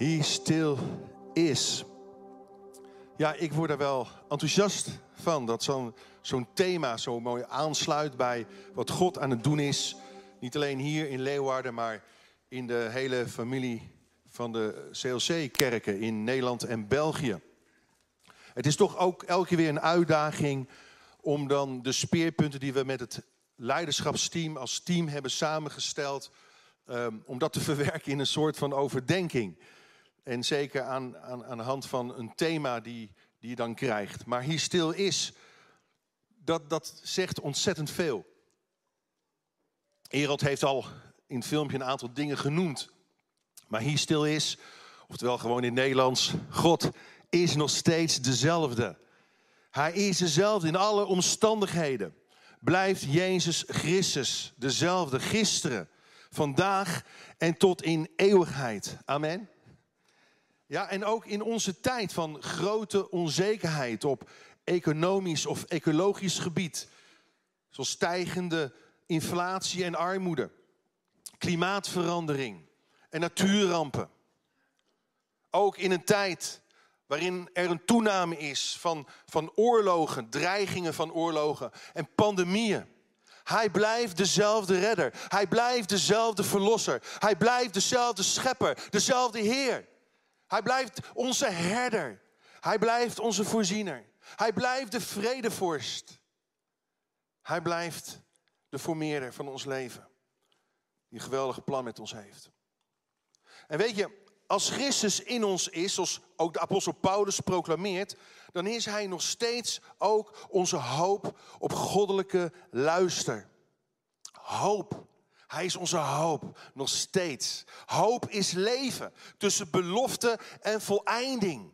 He still is. Ja, ik word er wel enthousiast van dat zo'n thema zo mooi aansluit bij wat God aan het doen is. Niet alleen hier in Leeuwarden, maar in de hele familie van de CLC-kerken in Nederland en België. Het is toch ook elke keer weer een uitdaging om dan de speerpunten die we met het leiderschapsteam als team hebben samengesteld, um, om dat te verwerken in een soort van overdenking. En zeker aan, aan, aan de hand van een thema die, die je dan krijgt. Maar hier stil is, dat, dat zegt ontzettend veel. Erod heeft al in het filmpje een aantal dingen genoemd. Maar hier stil is, oftewel gewoon in het Nederlands, God is nog steeds dezelfde. Hij is dezelfde in alle omstandigheden. Blijft Jezus Christus dezelfde gisteren, vandaag en tot in eeuwigheid. Amen. Ja, en ook in onze tijd van grote onzekerheid op economisch of ecologisch gebied, zoals stijgende inflatie en armoede, klimaatverandering en natuurrampen. Ook in een tijd waarin er een toename is van, van oorlogen, dreigingen van oorlogen en pandemieën. Hij blijft dezelfde redder. Hij blijft dezelfde verlosser. Hij blijft dezelfde schepper, dezelfde Heer. Hij blijft onze herder. Hij blijft onze voorziener. Hij blijft de vredevorst. Hij blijft de formeerder van ons leven. Die een geweldige plan met ons heeft. En weet je, als Christus in ons is, zoals ook de apostel Paulus proclameert, dan is hij nog steeds ook onze hoop op goddelijke luister. Hoop. Hij is onze hoop, nog steeds. Hoop is leven tussen belofte en voleinding.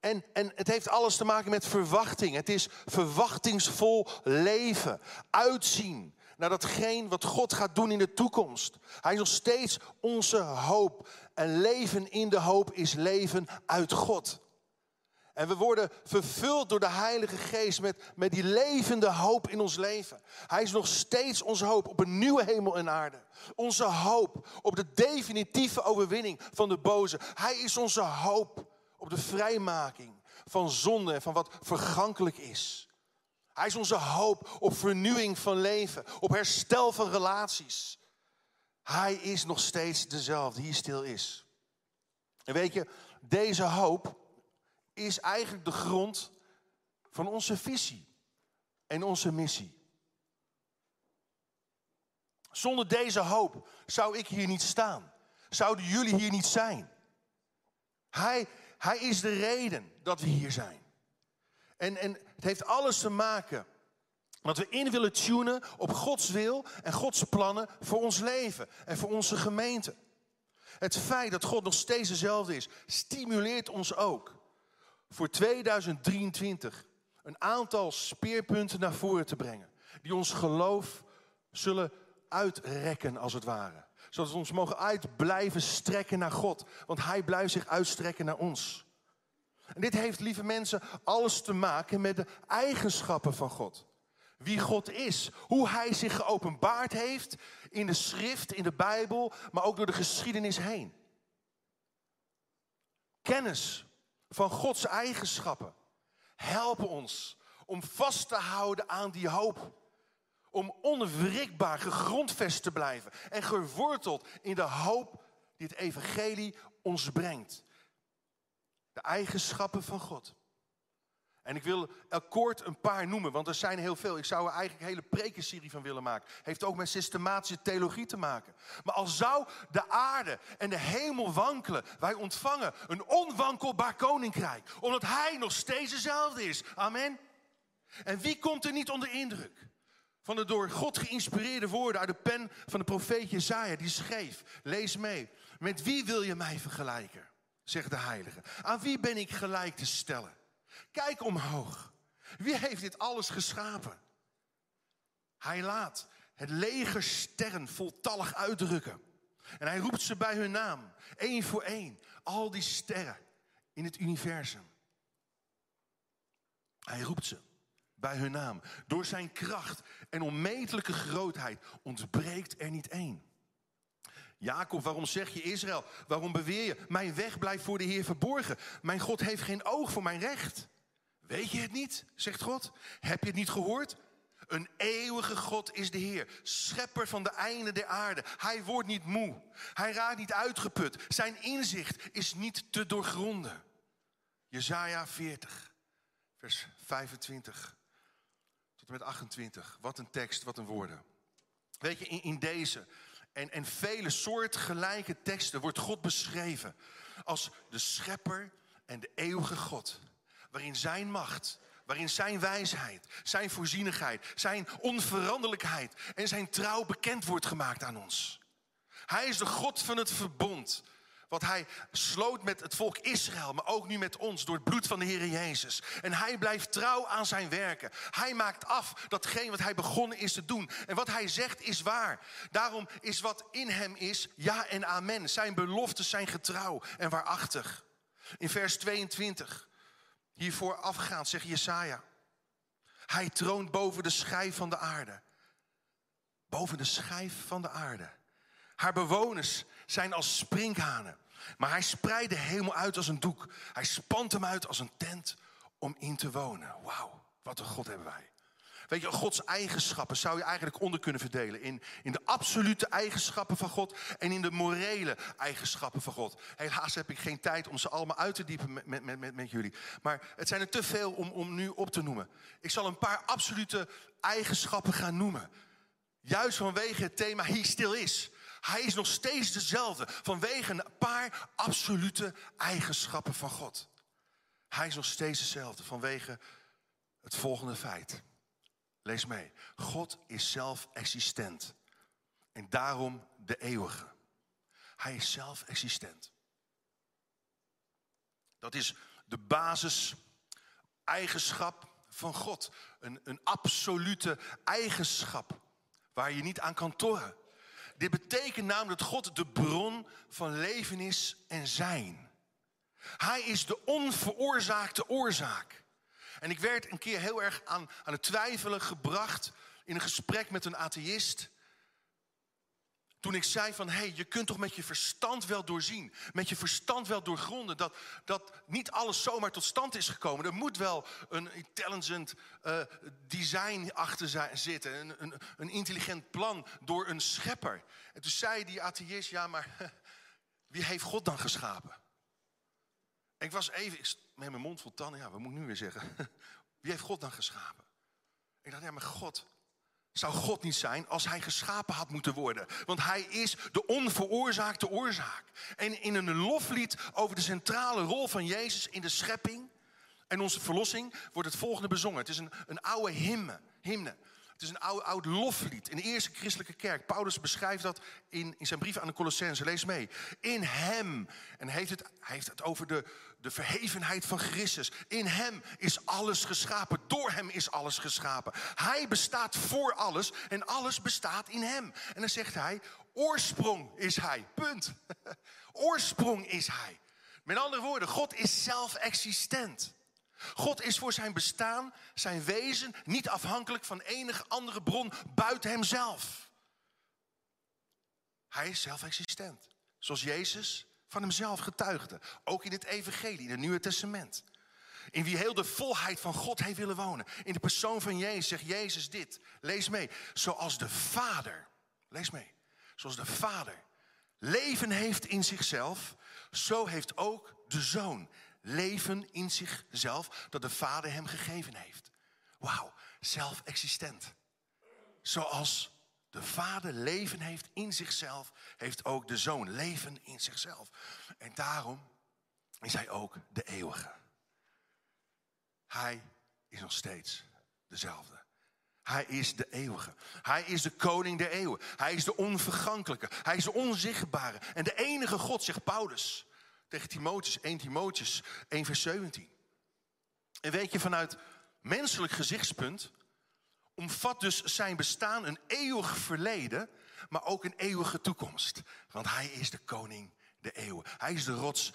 En, en het heeft alles te maken met verwachting. Het is verwachtingsvol leven, uitzien naar datgene wat God gaat doen in de toekomst. Hij is nog steeds onze hoop. En leven in de hoop is leven uit God. En we worden vervuld door de Heilige Geest met, met die levende hoop in ons leven. Hij is nog steeds onze hoop op een nieuwe hemel en aarde. Onze hoop op de definitieve overwinning van de boze. Hij is onze hoop op de vrijmaking van zonde en van wat vergankelijk is. Hij is onze hoop op vernieuwing van leven, op herstel van relaties. Hij is nog steeds dezelfde, die stil is. En weet je, deze hoop is eigenlijk de grond van onze visie en onze missie. Zonder deze hoop zou ik hier niet staan. Zouden jullie hier niet zijn. Hij, hij is de reden dat we hier zijn. En, en het heeft alles te maken dat we in willen tunen op Gods wil en Gods plannen voor ons leven en voor onze gemeente. Het feit dat God nog steeds dezelfde is, stimuleert ons ook voor 2023 een aantal speerpunten naar voren te brengen. Die ons geloof zullen uitrekken, als het ware. Zodat we ons mogen uit blijven strekken naar God. Want Hij blijft zich uitstrekken naar ons. En dit heeft, lieve mensen, alles te maken met de eigenschappen van God. Wie God is, hoe Hij zich geopenbaard heeft in de schrift, in de Bijbel, maar ook door de geschiedenis heen. Kennis van Gods eigenschappen helpen ons om vast te houden aan die hoop. Om onwrikbaar gegrondvest te blijven en geworteld in de hoop die het evangelie ons brengt. De eigenschappen van God. En ik wil kort een paar noemen, want er zijn heel veel. Ik zou er eigenlijk een hele prekenserie van willen maken. Heeft ook met systematische theologie te maken. Maar al zou de aarde en de hemel wankelen, wij ontvangen een onwankelbaar koninkrijk. Omdat hij nog steeds dezelfde is. Amen. En wie komt er niet onder indruk? Van de door God geïnspireerde woorden uit de pen van de profeet Jezaja. Die schreef, lees mee. Met wie wil je mij vergelijken? Zegt de heilige. Aan wie ben ik gelijk te stellen? Kijk omhoog. Wie heeft dit alles geschapen? Hij laat het leger sterren voltallig uitdrukken. En hij roept ze bij hun naam, één voor één. Al die sterren in het universum. Hij roept ze bij hun naam. Door zijn kracht en onmetelijke grootheid ontbreekt er niet één. Jacob, waarom zeg je Israël? Waarom beweer je, mijn weg blijft voor de Heer verborgen? Mijn God heeft geen oog voor mijn recht. Weet je het niet, zegt God? Heb je het niet gehoord? Een eeuwige God is de Heer, schepper van de einden der aarde. Hij wordt niet moe, hij raakt niet uitgeput. Zijn inzicht is niet te doorgronden. Jezaja 40, vers 25 tot en met 28. Wat een tekst, wat een woorden. Weet je, in, in deze en, en vele soortgelijke teksten wordt God beschreven als de schepper en de eeuwige God. Waarin zijn macht, waarin zijn wijsheid, zijn voorzienigheid, zijn onveranderlijkheid en zijn trouw bekend wordt gemaakt aan ons. Hij is de God van het verbond. Wat hij sloot met het volk Israël, maar ook nu met ons door het bloed van de Heer Jezus. En hij blijft trouw aan zijn werken. Hij maakt af datgene wat hij begonnen is te doen. En wat hij zegt is waar. Daarom is wat in hem is, ja en amen. Zijn beloften zijn getrouw en waarachtig. In vers 22, hiervoor afgaand, zegt Jesaja. Hij troont boven de schijf van de aarde. Boven de schijf van de aarde. Haar bewoners zijn als sprinkhanen. Maar hij spreidt de hemel uit als een doek. Hij spant hem uit als een tent om in te wonen. Wauw, wat een God hebben wij. Weet je, Gods eigenschappen zou je eigenlijk onder kunnen verdelen. In, in de absolute eigenschappen van God en in de morele eigenschappen van God. Helaas heb ik geen tijd om ze allemaal uit te diepen met, met, met, met jullie. Maar het zijn er te veel om, om nu op te noemen. Ik zal een paar absolute eigenschappen gaan noemen. Juist vanwege het thema He Still Is. Hij is nog steeds dezelfde vanwege een paar absolute eigenschappen van God. Hij is nog steeds dezelfde vanwege het volgende feit. Lees mee. God is zelf existent. En daarom de eeuwige. Hij is zelf existent. Dat is de basis eigenschap van God. Een, een absolute eigenschap waar je niet aan kan torren. Dit betekent namelijk dat God de bron van leven is en zijn. Hij is de onveroorzaakte oorzaak. En ik werd een keer heel erg aan, aan het twijfelen gebracht in een gesprek met een atheïst. Toen ik zei van, hé, hey, je kunt toch met je verstand wel doorzien, met je verstand wel doorgronden, dat, dat niet alles zomaar tot stand is gekomen. Er moet wel een intelligent uh, design achter zitten, een, een, een intelligent plan door een schepper. En toen zei die atheïst, ja, maar wie heeft God dan geschapen? En ik was even, met mijn mond vol tanden, ja, wat moet ik nu weer zeggen? Wie heeft God dan geschapen? Ik dacht, ja, maar God, zou God niet zijn als hij geschapen had moeten worden. Want hij is de onveroorzaakte oorzaak. En in een loflied over de centrale rol van Jezus in de schepping en onze verlossing wordt het volgende bezongen. Het is een, een oude hymne. hymne. Het is een oud, oud loflied in de eerste christelijke kerk. Paulus beschrijft dat in, in zijn brief aan de Colossense. Lees mee. In hem, en heeft het, hij heeft het over de, de verhevenheid van Christus. In hem is alles geschapen. Door hem is alles geschapen. Hij bestaat voor alles en alles bestaat in hem. En dan zegt hij, oorsprong is hij. Punt. oorsprong is hij. Met andere woorden, God is zelf existent. God is voor zijn bestaan, zijn wezen, niet afhankelijk van enige andere bron buiten hemzelf. Hij is zelf existent. Zoals Jezus van hemzelf getuigde. Ook in het Evangelie, in het Nieuwe Testament. In wie heel de volheid van God heeft willen wonen. In de persoon van Jezus zegt Jezus dit. Lees mee. Zoals de Vader, lees mee. Zoals de Vader leven heeft in zichzelf, zo heeft ook de Zoon leven in zichzelf dat de Vader hem gegeven heeft. Wauw, zelfexistent. Zoals de Vader leven heeft in zichzelf, heeft ook de Zoon leven in zichzelf. En daarom is hij ook de eeuwige. Hij is nog steeds dezelfde. Hij is de eeuwige. Hij is de koning der eeuwen. Hij is de onvergankelijke. Hij is de onzichtbare. En de enige God, zegt Paulus tegen Timotheus, 1 Timotheus 1 vers 17. En weet je, vanuit menselijk gezichtspunt omvat dus zijn bestaan een eeuwig verleden, maar ook een eeuwige toekomst. Want hij is de koning de eeuwen. Hij is de rots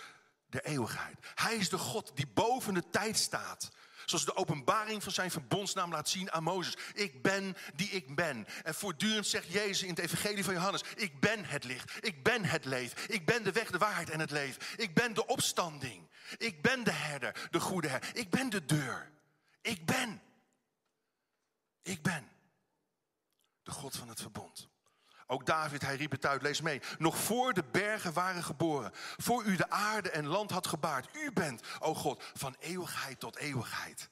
der eeuwigheid. Hij is de God die boven de tijd staat. Zoals de openbaring van zijn verbondsnaam laat zien aan Mozes. Ik ben die ik ben. En voortdurend zegt Jezus in het evangelie van Johannes. Ik ben het licht. Ik ben het leven. Ik ben de weg, de waarheid en het leven. Ik ben de opstanding. Ik ben de herder, de goede herder. Ik ben de deur. Ik ben. Ik ben. De God van het verbond. Ook David, hij riep het uit, lees mee. Nog voor de bergen waren geboren, voor u de aarde en land had gebaard. U bent, o God, van eeuwigheid tot eeuwigheid.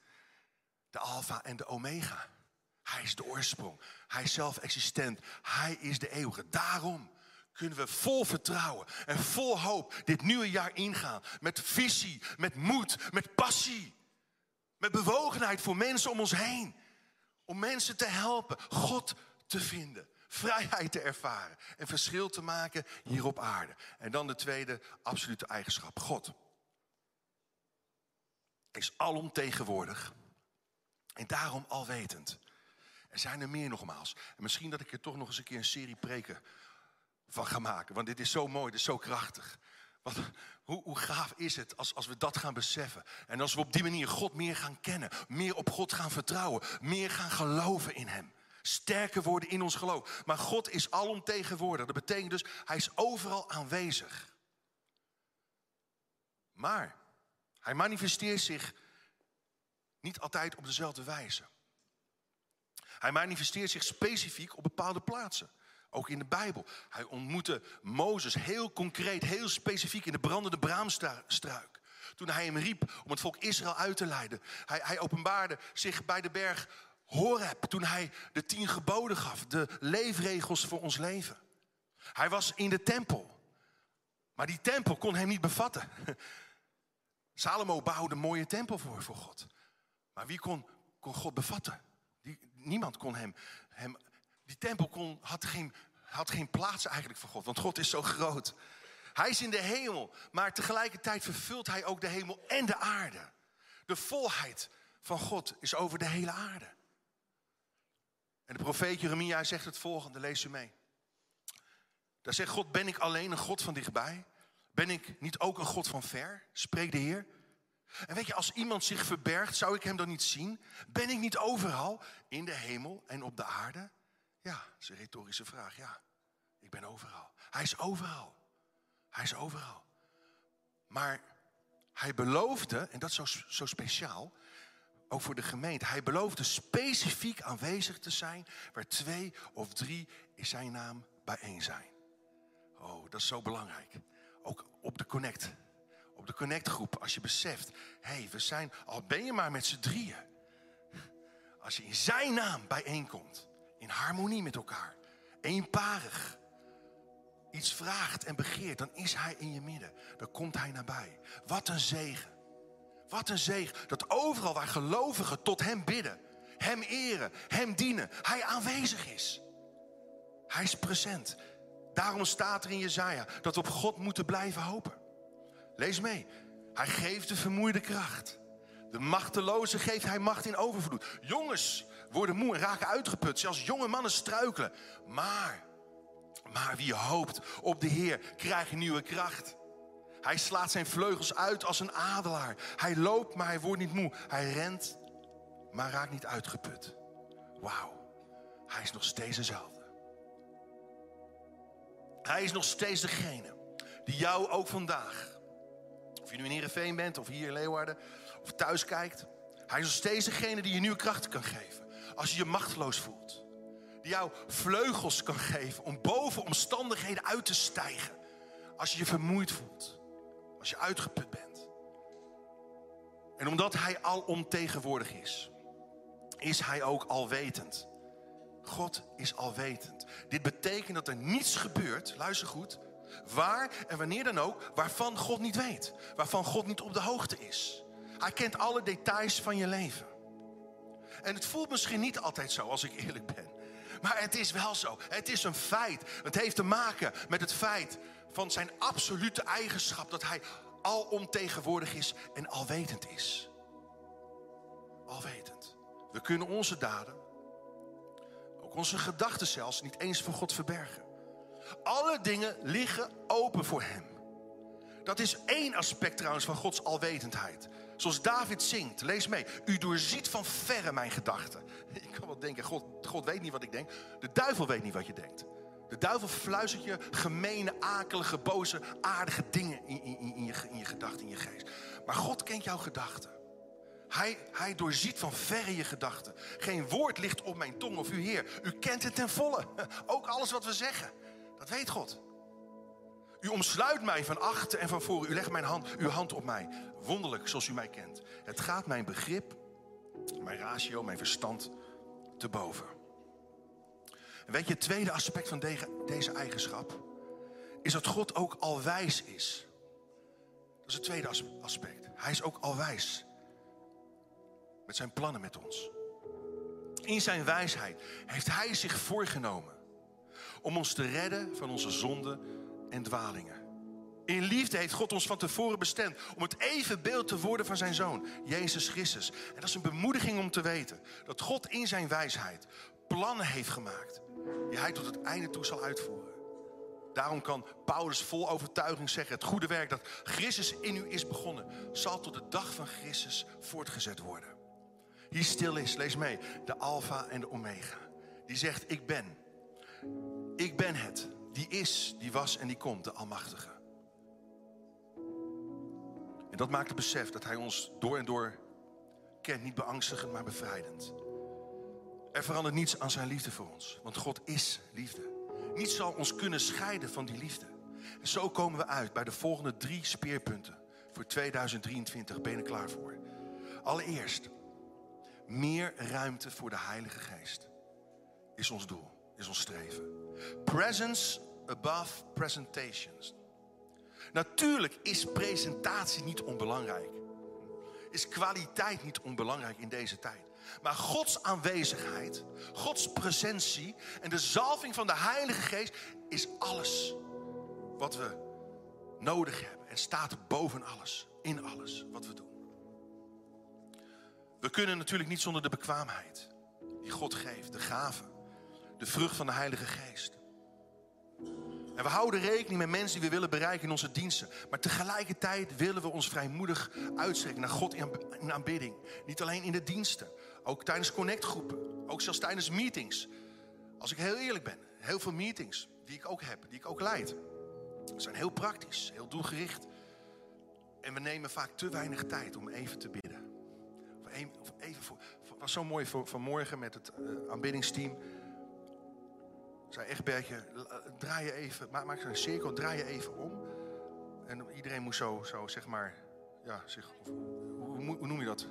De Alpha en de Omega. Hij is de oorsprong. Hij is zelf existent. Hij is de eeuwige. Daarom kunnen we vol vertrouwen en vol hoop dit nieuwe jaar ingaan. Met visie, met moed, met passie. Met bewogenheid voor mensen om ons heen. Om mensen te helpen God te vinden vrijheid te ervaren en verschil te maken hier op aarde. En dan de tweede absolute eigenschap, God is alomtegenwoordig en daarom alwetend. Er zijn er meer nogmaals. En misschien dat ik er toch nog eens een keer een serie preken van ga maken. Want dit is zo mooi, dit is zo krachtig. Want hoe, hoe gaaf is het als, als we dat gaan beseffen? En als we op die manier God meer gaan kennen, meer op God gaan vertrouwen, meer gaan geloven in Hem sterker worden in ons geloof. Maar God is alomtegenwoordig. Dat betekent dus, hij is overal aanwezig. Maar hij manifesteert zich niet altijd op dezelfde wijze. Hij manifesteert zich specifiek op bepaalde plaatsen. Ook in de Bijbel. Hij ontmoette Mozes heel concreet, heel specifiek in de brandende braamstruik. Toen hij hem riep om het volk Israël uit te leiden. Hij, hij openbaarde zich bij de berg Horeb, toen hij de tien geboden gaf, de leefregels voor ons leven. Hij was in de tempel, maar die tempel kon hem niet bevatten. Salomo bouwde een mooie tempel voor, voor God. Maar wie kon, kon God bevatten? Die, niemand kon hem, hem. Die tempel kon, had, geen, had geen plaats eigenlijk voor God, want God is zo groot. Hij is in de hemel, maar tegelijkertijd vervult hij ook de hemel en de aarde. De volheid van God is over de hele aarde. En de profeet Jeremia zegt het volgende, lees u mee. Daar zegt God, ben ik alleen een God van dichtbij? Ben ik niet ook een God van ver? Spreekt de Heer. En weet je, als iemand zich verbergt, zou ik hem dan niet zien? Ben ik niet overal, in de hemel en op de aarde? Ja, dat is een retorische vraag, ja. Ik ben overal. Hij is overal. Hij is overal. Maar hij beloofde, en dat is zo, zo speciaal, ook voor de gemeente. Hij beloofde specifiek aanwezig te zijn waar twee of drie in zijn naam bijeen zijn. Oh, dat is zo belangrijk. Ook op de Connect. Op de Connect-groep, als je beseft, hé, hey, we zijn, al ben je maar met z'n drieën. Als je in zijn naam bijeenkomt, in harmonie met elkaar, eenparig, iets vraagt en begeert, dan is hij in je midden. Dan komt hij nabij. Wat een zegen. Wat een zegen. Dat overal waar gelovigen tot Hem bidden, Hem eren, Hem dienen, Hij aanwezig is. Hij is present. Daarom staat er in Jezaja dat we op God moeten blijven hopen. Lees mee. Hij geeft de vermoeide kracht. De machteloze geeft hij macht in overvloed. Jongens worden moe en raken uitgeput. Zelfs jonge mannen struikelen. Maar, maar wie hoopt op de Heer krijgt nieuwe kracht. Hij slaat zijn vleugels uit als een adelaar. Hij loopt, maar hij wordt niet moe. Hij rent, maar raakt niet uitgeput. Wauw, hij is nog steeds dezelfde. Hij is nog steeds degene die jou ook vandaag, of je nu in Heerenveen bent, of hier in Leeuwarden, of thuis kijkt. Hij is nog steeds degene die je nieuwe krachten kan geven. Als je je machteloos voelt. Die jou vleugels kan geven om boven omstandigheden uit te stijgen. Als je je vermoeid voelt. Als je uitgeput bent. En omdat hij alomtegenwoordig is, is hij ook alwetend. God is alwetend. Dit betekent dat er niets gebeurt, luister goed, waar en wanneer dan ook, waarvan God niet weet. Waarvan God niet op de hoogte is. Hij kent alle details van je leven. En het voelt misschien niet altijd zo, als ik eerlijk ben. Maar het is wel zo. Het is een feit. Het heeft te maken met het feit van zijn absolute eigenschap dat hij alomtegenwoordig is en alwetend is. Alwetend. We kunnen onze daden, ook onze gedachten zelfs, niet eens voor God verbergen. Alle dingen liggen open voor Hem. Dat is één aspect trouwens van Gods alwetendheid. Zoals David zingt, lees mee. U doorziet van verre mijn gedachten. Ik kan wel denken, God, God weet niet wat ik denk. De duivel weet niet wat je denkt. De duivel fluistert je gemene, akelige, boze, aardige dingen in, in, in je, in je gedachten, in je geest. Maar God kent jouw gedachten. Hij, hij doorziet van verre je gedachten. Geen woord ligt op mijn tong of u Heer. U kent het ten volle. Ook alles wat we zeggen. Dat weet God. U omsluit mij van achter en van voren. U legt mijn hand, uw hand op mij. Wonderlijk zoals u mij kent. Het gaat mijn begrip, mijn ratio, mijn verstand te boven. Weet je, het tweede aspect van deze eigenschap is dat God ook alwijs is. Dat is het tweede aspect. Hij is ook alwijs met zijn plannen met ons. In zijn wijsheid heeft hij zich voorgenomen om ons te redden van onze zonden en dwalingen. In liefde heeft God ons van tevoren bestemd om het evenbeeld te worden van zijn zoon, Jezus Christus. En dat is een bemoediging om te weten dat God in zijn wijsheid plannen heeft gemaakt die hij tot het einde toe zal uitvoeren. Daarom kan Paulus vol overtuiging zeggen: het goede werk dat Christus in u is begonnen, zal tot de dag van Christus voortgezet worden. Hier stil is, lees mee, de Alpha en de Omega. Die zegt: Ik ben. Ik ben het. Die is, die was en die komt, de Almachtige. En dat maakt het besef dat Hij ons door en door kent, niet beangstigend, maar bevrijdend. Er verandert niets aan Zijn liefde voor ons, want God is liefde. Niets zal ons kunnen scheiden van die liefde. En zo komen we uit bij de volgende drie speerpunten voor 2023. Ben je er klaar voor? Allereerst, meer ruimte voor de Heilige Geest is ons doel, is ons streven. Presence above presentations. Natuurlijk is presentatie niet onbelangrijk. Is kwaliteit niet onbelangrijk in deze tijd. Maar Gods aanwezigheid, Gods presentie en de zalving van de Heilige Geest is alles wat we nodig hebben. En staat boven alles, in alles wat we doen. We kunnen natuurlijk niet zonder de bekwaamheid die God geeft, de gave, de vrucht van de Heilige Geest. En we houden rekening met mensen die we willen bereiken in onze diensten. Maar tegelijkertijd willen we ons vrijmoedig uitstrekken naar God in aanbidding. Niet alleen in de diensten, ook tijdens connectgroepen, ook zelfs tijdens meetings. Als ik heel eerlijk ben, heel veel meetings die ik ook heb, die ik ook leid, zijn heel praktisch, heel doelgericht. En we nemen vaak te weinig tijd om even te bidden. Of even voor, was zo mooi vanmorgen met het uh, aanbiddingsteam zei echt Bertje, eh, draai je even, maak, maak een cirkel, draai je even om. En iedereen moest zo, zo zeg maar, ja, zich, hoe, hoe, noem je dat?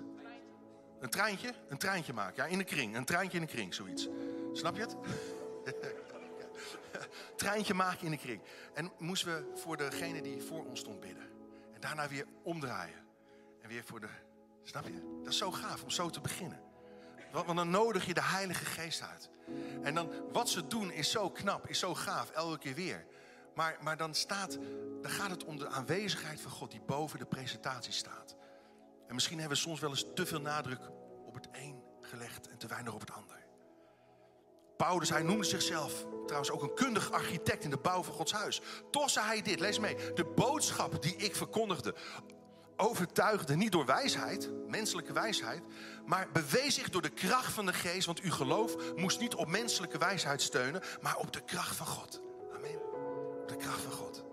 Een treintje? Een treintje maken, ja, in een kring. Een treintje in een kring, zoiets. Snap je het? treintje maken in een kring. En moesten we voor degene die voor ons stond bidden. En daarna weer omdraaien. En weer voor de, snap je? Dat is zo gaaf om zo te beginnen. Want dan nodig je de Heilige Geest uit. En dan, wat ze doen is zo knap, is zo gaaf, elke keer weer. Maar, maar dan, staat, dan gaat het om de aanwezigheid van God die boven de presentatie staat. En misschien hebben we soms wel eens te veel nadruk op het een gelegd en te weinig op het ander. Paulus, hij noemde zichzelf trouwens ook een kundig architect in de bouw van Gods huis. Toch zei hij dit, lees mee. De boodschap die ik verkondigde overtuigde niet door wijsheid, menselijke wijsheid, maar bewees zich door de kracht van de geest. Want uw geloof moest niet op menselijke wijsheid steunen, maar op de kracht van God. Amen. Op de kracht van God.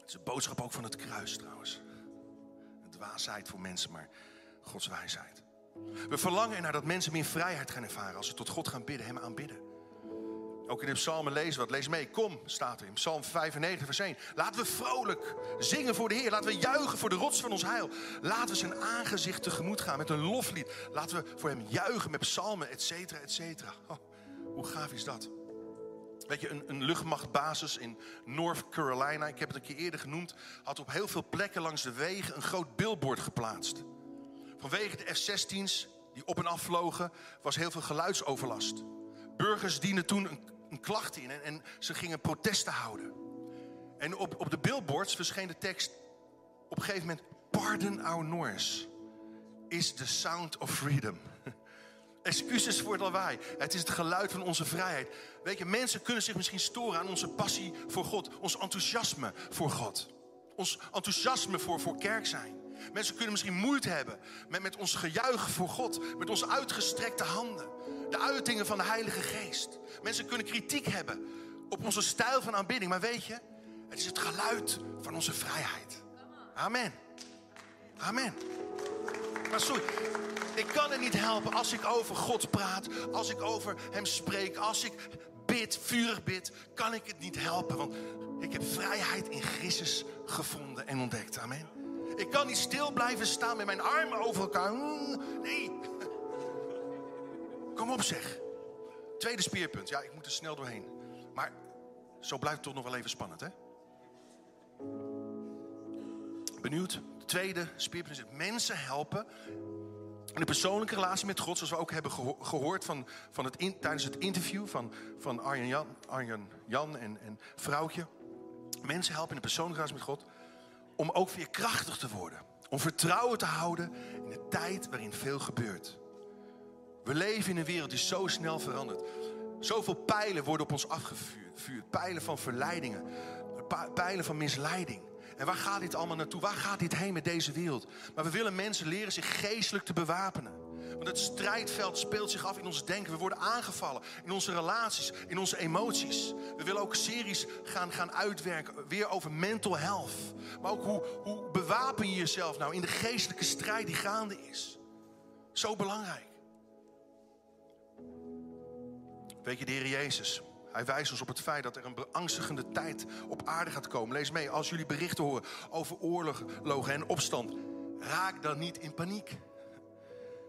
Het is een boodschap ook van het kruis trouwens. Een dwaasheid voor mensen, maar Gods wijsheid. We verlangen ernaar dat mensen meer vrijheid gaan ervaren als ze tot God gaan bidden, Hem aanbidden. Ook in de psalmen lezen wat. Lees mee. Kom, staat er in psalm 95 vers 1. Laten we vrolijk zingen voor de Heer. Laten we juichen voor de rots van ons heil. Laten we zijn aangezicht tegemoet gaan met een loflied. Laten we voor hem juichen met psalmen, et cetera, et cetera. Oh, hoe gaaf is dat? Weet je, een, een, luchtmachtbasis in North Carolina, ik heb het een keer eerder genoemd, had op heel veel plekken langs de wegen een groot billboard geplaatst. Vanwege de F-16's die op en af vlogen, was heel veel geluidsoverlast. Burgers dienden toen een een klacht in en, en ze gingen protesten houden. En op, op de billboards verscheen de tekst op een gegeven moment: Pardon our noise is the sound of freedom. Excuses voor het lawaai. Het is het geluid van onze vrijheid. Weet je, mensen kunnen zich misschien storen aan onze passie voor God, ons enthousiasme voor God. ons enthousiasme voor, voor kerk zijn. Mensen kunnen misschien moeite hebben met, ons gejuichen voor God, met onze uitgestrekte handen, de uitingen van de Heilige Geest. Mensen kunnen kritiek hebben op onze stijl van aanbidding, maar weet je, het is het geluid van onze vrijheid. Amen. Amen. Maar sorry, ik kan het niet helpen als ik over God praat, als ik over Hem spreek, als ik bid, vurig bid, kan ik het niet helpen. Want ik heb vrijheid in Christus gevonden en ontdekt. Amen. Ik kan niet stil blijven staan met mijn armen over elkaar. Nee. Kom op zeg. Tweede speerpunt. Ja, ik moet er snel doorheen. Maar zo blijft het toch nog wel even spannend, hè? Benieuwd? Tweede speerpunt is mensen helpen in de persoonlijke relatie met God, zoals we ook hebben gehoord van, van het tijdens het interview van, van Arjen Jan, Arjen Jan en, en vrouwtje. Mensen helpen in de persoonlijke relatie met God om ook weer krachtig te worden. Om vertrouwen te houden in de tijd waarin veel gebeurt. We leven in een wereld die zo snel verandert. Zoveel pijlen worden op ons afgevuurd. Pijlen van verleidingen. Pijlen van misleiding. En waar gaat dit allemaal naartoe? Waar gaat dit heen met deze wereld? Maar we willen mensen leren zich geestelijk te bewapenen. Want het strijdveld speelt zich af in ons denken. We worden aangevallen in onze relaties, in onze emoties. We willen ook series gaan, gaan uitwerken, weer over mental health. Maar ook hoe, hoe bewapen je jezelf nou in de geestelijke strijd die gaande is. Zo belangrijk. Weet je, de Jezus, hij wijst ons op het feit dat er een beangstigende tijd op aarde gaat komen. Lees mee, als jullie berichten horen over oorlogen en opstand, raak dan niet in paniek.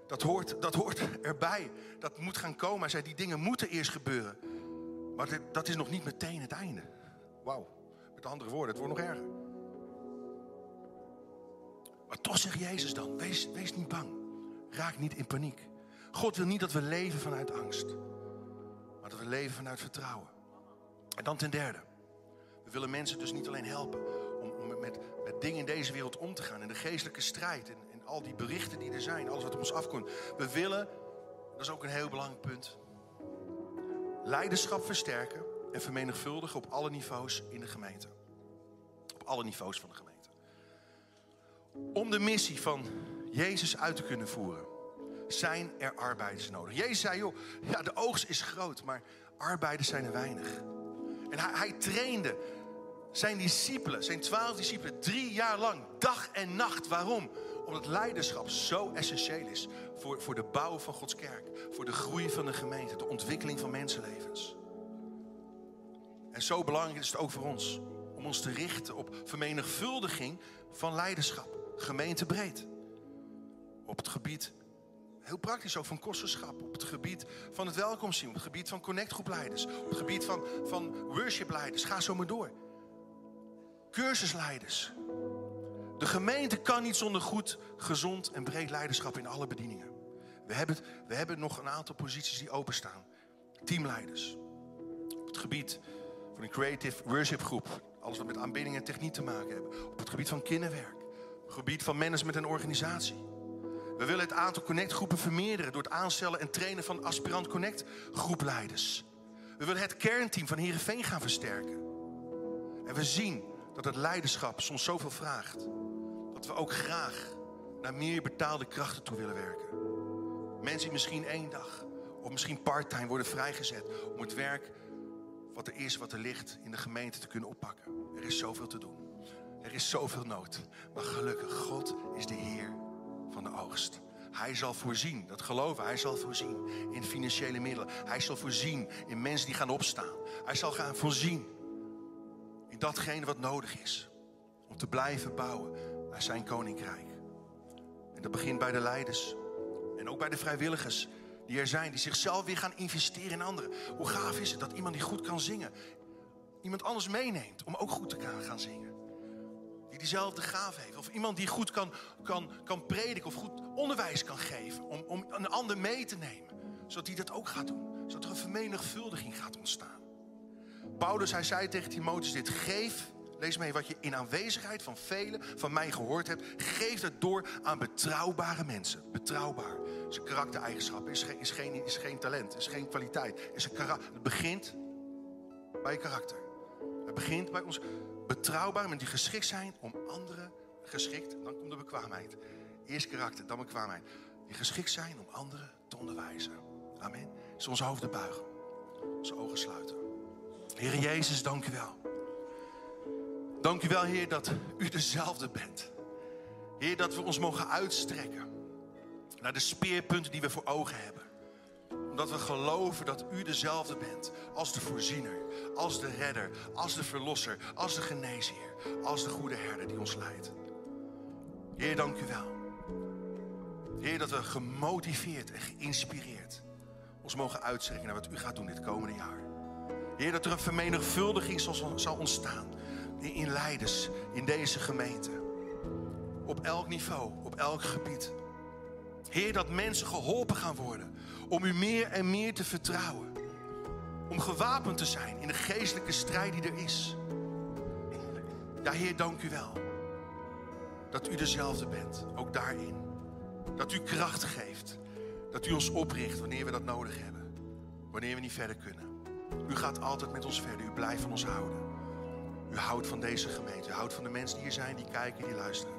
Dat hoort, dat hoort erbij. Dat moet gaan komen. Hij zei, die dingen moeten eerst gebeuren. Maar dat is nog niet meteen het einde. Wauw. Met andere woorden, het wordt nog erger. Maar toch zegt Jezus dan, wees, wees niet bang. Raak niet in paniek. God wil niet dat we leven vanuit angst. Maar dat we leven vanuit vertrouwen. En dan ten derde. We willen mensen dus niet alleen helpen om, om met, met dingen in deze wereld om te gaan. In de geestelijke strijd. Al die berichten die er zijn. Alles wat op ons afkomt. We willen, dat is ook een heel belangrijk punt. Leiderschap versterken en vermenigvuldigen op alle niveaus in de gemeente. Op alle niveaus van de gemeente. Om de missie van Jezus uit te kunnen voeren zijn er arbeiders nodig. Jezus zei, joh, ja, de oogst is groot, maar arbeiders zijn er weinig. En hij, hij trainde zijn discipelen, zijn twaalf discipelen, drie jaar lang, dag en nacht. Waarom? Omdat leiderschap zo essentieel is voor, voor de bouw van Gods kerk, voor de groei van de gemeente, de ontwikkeling van mensenlevens. En zo belangrijk is het ook voor ons om ons te richten op vermenigvuldiging van leiderschap, gemeentebreed. Op het gebied Heel praktisch ook van kosterschap. Op het gebied van het welkomstzien. Op het gebied van connectgroepleiders. Op het gebied van, van worshipleiders. Ga zo maar door. Cursusleiders. De gemeente kan niet zonder goed, gezond en breed leiderschap in alle bedieningen. We hebben, we hebben nog een aantal posities die openstaan. Teamleiders. Op het gebied van een creative worship groep. Alles wat met aanbidding en techniek te maken hebben. Op het gebied van kinderwerk. Op het gebied van management en organisatie. We willen het aantal Connect-groepen vermeerderen door het aanstellen en trainen van aspirant Connect-groepleiders. We willen het kernteam van Herenveen gaan versterken. En we zien dat het leiderschap soms zoveel vraagt dat we ook graag naar meer betaalde krachten toe willen werken. Mensen die misschien één dag of misschien parttime worden vrijgezet om het werk wat er is, wat er ligt in de gemeente te kunnen oppakken. Er is zoveel te doen. Er is zoveel nood. Maar gelukkig, God is de Heer van de oogst. Hij zal voorzien, dat geloven, hij zal voorzien in financiële middelen. Hij zal voorzien in mensen die gaan opstaan. Hij zal gaan voorzien in datgene wat nodig is om te blijven bouwen naar zijn koninkrijk. En dat begint bij de leiders en ook bij de vrijwilligers die er zijn, die zichzelf weer gaan investeren in anderen. Hoe gaaf is het dat iemand die goed kan zingen, iemand anders meeneemt om ook goed te gaan zingen die diezelfde gave heeft. Of iemand die goed kan, kan, kan prediken of goed onderwijs kan geven. Om, om een ander mee te nemen. Zodat hij dat ook gaat doen. Zodat er een vermenigvuldiging gaat ontstaan. Paulus, hij zei tegen Timotheus dit. Geef, lees mee wat je in aanwezigheid van velen van mij gehoord hebt. Geef het door aan betrouwbare mensen. Betrouwbaar. Is een karaktereigenschap. Is geen, is geen, is geen talent. Is geen kwaliteit. Is een. Het begint bij je karakter. Het begint bij ons betrouwbaar, maar die geschikt zijn om anderen geschikt. Dan komt de bekwaamheid. Eerst karakter, dan bekwaamheid. Die geschikt zijn om anderen te onderwijzen. Amen. Dus onze hoofden buigen. Onze ogen sluiten. Heer Jezus, dank u wel. Dank u wel, Heer, dat u dezelfde bent. Heer, dat we ons mogen uitstrekken naar de speerpunten die we voor ogen hebben. Omdat we geloven dat u dezelfde bent als de voorziener, als de redder, als de verlosser, als de geneesheer, als de goede herder die ons leidt. Heer, dank u wel. Heer, dat we gemotiveerd en geïnspireerd ons mogen uitstrekken naar wat u gaat doen dit komende jaar. Heer, dat er een vermenigvuldiging zal ontstaan in leiders in deze gemeente. Op elk niveau, op elk gebied. Heer, dat mensen geholpen gaan worden om u meer en meer te vertrouwen. Om gewapend te zijn in de geestelijke strijd die er is. Ja, Heer, dank u wel. Dat u dezelfde bent, ook daarin. Dat u kracht geeft. Dat u ons opricht wanneer we dat nodig hebben. Wanneer we niet verder kunnen. U gaat altijd met ons verder. U blijft van ons houden. U houdt van deze gemeente. U houdt van de mensen die hier zijn, die kijken, die luisteren.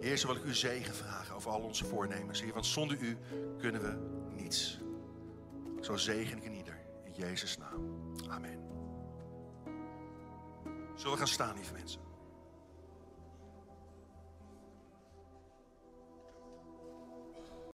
Heer, wil ik u zegen vragen over al onze voornemens. Heer, want zonder u kunnen we niets. Zo zegen ik in ieder. In Jezus' naam. Amen. Zullen we gaan staan, lieve mensen?